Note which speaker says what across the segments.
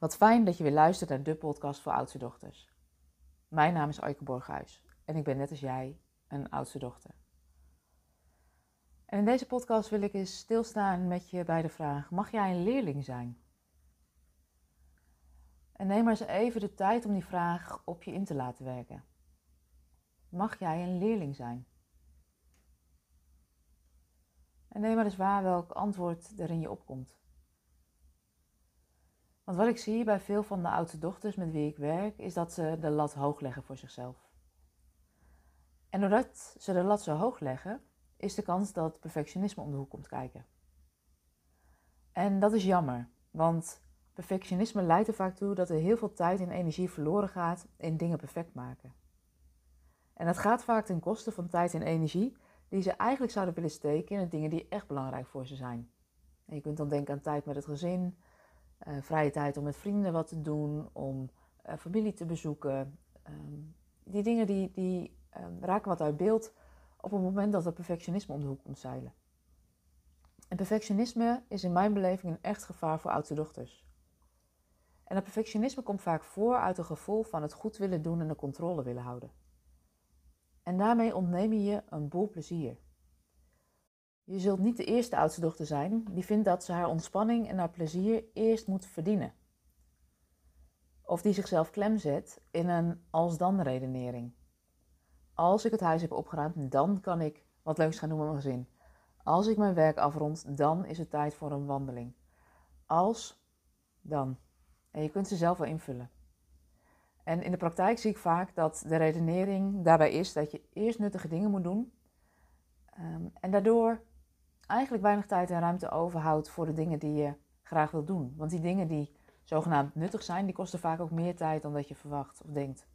Speaker 1: Wat fijn dat je weer luistert naar de podcast voor oudste dochters. Mijn naam is Aike Borghuis en ik ben net als jij een oudste dochter. En in deze podcast wil ik eens stilstaan met je bij de vraag: mag jij een leerling zijn? En neem maar eens even de tijd om die vraag op je in te laten werken. Mag jij een leerling zijn? En neem maar eens waar welk antwoord er in je opkomt. Want wat ik zie bij veel van de oudste dochters met wie ik werk, is dat ze de lat hoog leggen voor zichzelf. En doordat ze de lat zo hoog leggen, is de kans dat perfectionisme om de hoek komt kijken. En dat is jammer, want perfectionisme leidt er vaak toe dat er heel veel tijd en energie verloren gaat in dingen perfect maken. En dat gaat vaak ten koste van tijd en energie die ze eigenlijk zouden willen steken in de dingen die echt belangrijk voor ze zijn. En je kunt dan denken aan tijd met het gezin, uh, vrije tijd om met vrienden wat te doen, om uh, familie te bezoeken. Um, die dingen die, die um, raken wat uit beeld op het moment dat het perfectionisme om de hoek komt zeilen. En perfectionisme is in mijn beleving een echt gevaar voor oudste dochters. En dat perfectionisme komt vaak voor uit een gevoel van het goed willen doen en de controle willen houden. En daarmee ontneem je je een boel plezier. Je zult niet de eerste oudste dochter zijn die vindt dat ze haar ontspanning en haar plezier eerst moet verdienen. Of die zichzelf klem zet in een als-dan redenering. Als ik het huis heb opgeruimd, dan kan ik wat leuks gaan doen met mijn gezin. Als ik mijn werk afrond, dan is het tijd voor een wandeling. Als, dan. En je kunt ze zelf wel invullen. En in de praktijk zie ik vaak dat de redenering daarbij is dat je eerst nuttige dingen moet doen. Um, en daardoor eigenlijk weinig tijd en ruimte overhoudt voor de dingen die je graag wilt doen. Want die dingen die zogenaamd nuttig zijn, die kosten vaak ook meer tijd dan dat je verwacht of denkt.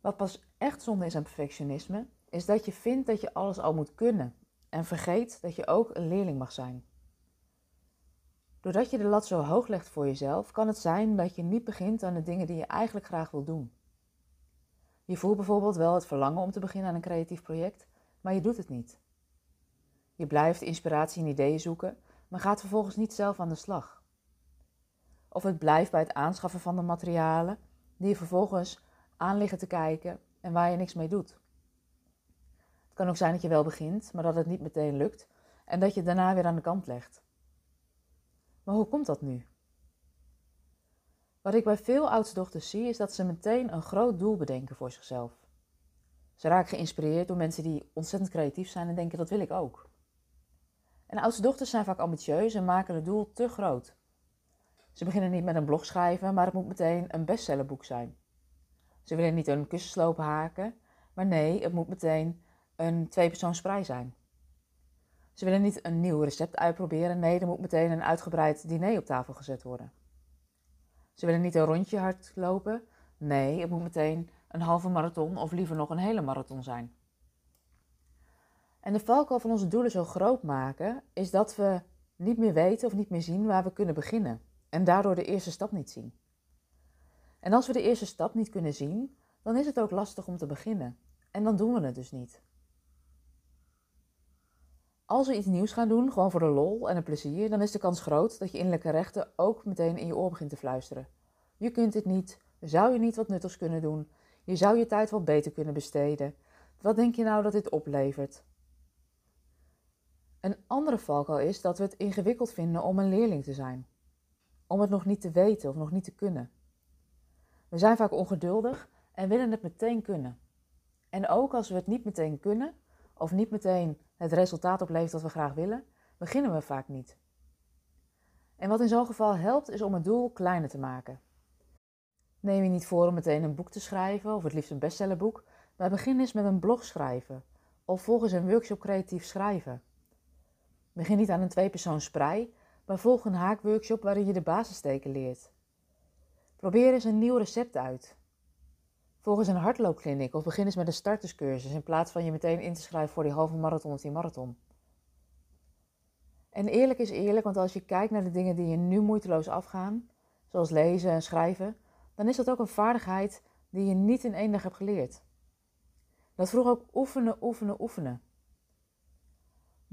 Speaker 1: Wat pas echt zonde is aan perfectionisme, is dat je vindt dat je alles al moet kunnen en vergeet dat je ook een leerling mag zijn. Doordat je de lat zo hoog legt voor jezelf, kan het zijn dat je niet begint aan de dingen die je eigenlijk graag wil doen. Je voelt bijvoorbeeld wel het verlangen om te beginnen aan een creatief project, maar je doet het niet. Je blijft inspiratie en ideeën zoeken, maar gaat vervolgens niet zelf aan de slag. Of het blijft bij het aanschaffen van de materialen die je vervolgens aan liggen te kijken en waar je niks mee doet. Het kan ook zijn dat je wel begint, maar dat het niet meteen lukt en dat je het daarna weer aan de kant legt. Maar hoe komt dat nu? Wat ik bij veel oudste zie is dat ze meteen een groot doel bedenken voor zichzelf. Ze raken geïnspireerd door mensen die ontzettend creatief zijn en denken dat wil ik ook. En oudste dochters zijn vaak ambitieus en maken het doel te groot. Ze beginnen niet met een blog schrijven, maar het moet meteen een bestsellerboek zijn. Ze willen niet een kussensloop haken, maar nee, het moet meteen een tweepersoonsprij zijn. Ze willen niet een nieuw recept uitproberen, nee, er moet meteen een uitgebreid diner op tafel gezet worden. Ze willen niet een rondje hardlopen, nee, het moet meteen een halve marathon of liever nog een hele marathon zijn. En de valkuil van onze doelen zo groot maken is dat we niet meer weten of niet meer zien waar we kunnen beginnen en daardoor de eerste stap niet zien. En als we de eerste stap niet kunnen zien, dan is het ook lastig om te beginnen en dan doen we het dus niet. Als we iets nieuws gaan doen, gewoon voor de lol en het plezier, dan is de kans groot dat je innerlijke rechten ook meteen in je oor begint te fluisteren. Je kunt dit niet, zou je niet wat nuttigs kunnen doen, je zou je tijd wel beter kunnen besteden. Wat denk je nou dat dit oplevert? Een andere valkuil is dat we het ingewikkeld vinden om een leerling te zijn. Om het nog niet te weten of nog niet te kunnen. We zijn vaak ongeduldig en willen het meteen kunnen. En ook als we het niet meteen kunnen of niet meteen het resultaat oplevert dat we graag willen, beginnen we vaak niet. En wat in zo'n geval helpt is om het doel kleiner te maken. Neem je niet voor om meteen een boek te schrijven of het liefst een bestsellerboek, maar begin eens met een blog schrijven of volgens een workshop creatief schrijven. Begin niet aan een tweepersoons sprei, maar volg een haakworkshop waarin je de basissteken leert. Probeer eens een nieuw recept uit. Volg eens een hardloopkliniek of begin eens met een starterscursus in plaats van je meteen in te schrijven voor die halve marathon of die marathon. En eerlijk is eerlijk, want als je kijkt naar de dingen die je nu moeiteloos afgaan, zoals lezen en schrijven, dan is dat ook een vaardigheid die je niet in één dag hebt geleerd. Dat vroeg ook oefenen, oefenen, oefenen.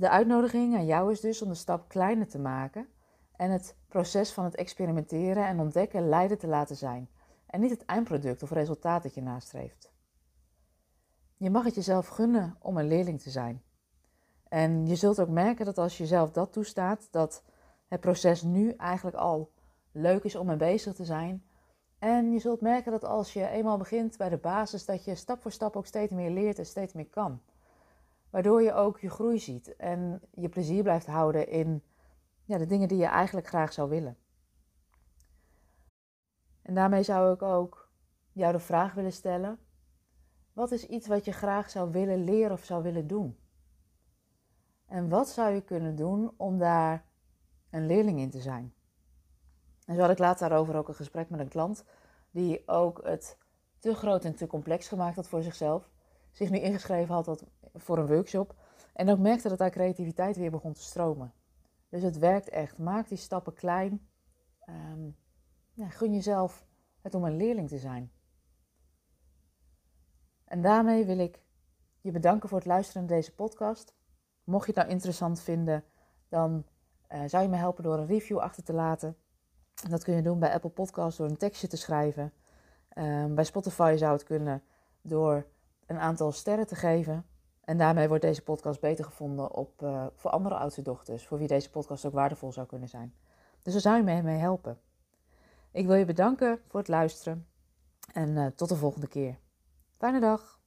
Speaker 1: De uitnodiging aan jou is dus om de stap kleiner te maken en het proces van het experimenteren en ontdekken leiden te laten zijn. En niet het eindproduct of resultaat dat je nastreeft. Je mag het jezelf gunnen om een leerling te zijn. En je zult ook merken dat als je jezelf dat toestaat, dat het proces nu eigenlijk al leuk is om mee bezig te zijn. En je zult merken dat als je eenmaal begint bij de basis, dat je stap voor stap ook steeds meer leert en steeds meer kan. Waardoor je ook je groei ziet en je plezier blijft houden in ja, de dingen die je eigenlijk graag zou willen. En daarmee zou ik ook jou de vraag willen stellen: wat is iets wat je graag zou willen leren of zou willen doen? En wat zou je kunnen doen om daar een leerling in te zijn? En zo had ik laatst daarover ook een gesprek met een klant die ook het te groot en te complex gemaakt had voor zichzelf. Zich nu ingeschreven had voor een workshop en ook merkte dat haar creativiteit weer begon te stromen. Dus het werkt echt. Maak die stappen klein. Um, ja, gun jezelf het om een leerling te zijn. En daarmee wil ik je bedanken voor het luisteren naar deze podcast. Mocht je het nou interessant vinden, dan uh, zou je me helpen door een review achter te laten. Dat kun je doen bij Apple Podcasts door een tekstje te schrijven. Um, bij Spotify zou het kunnen door een aantal sterren te geven. En daarmee wordt deze podcast beter gevonden op, uh, voor andere oudste dochters, voor wie deze podcast ook waardevol zou kunnen zijn. Dus daar zou je me mee helpen. Ik wil je bedanken voor het luisteren en uh, tot de volgende keer. Fijne dag!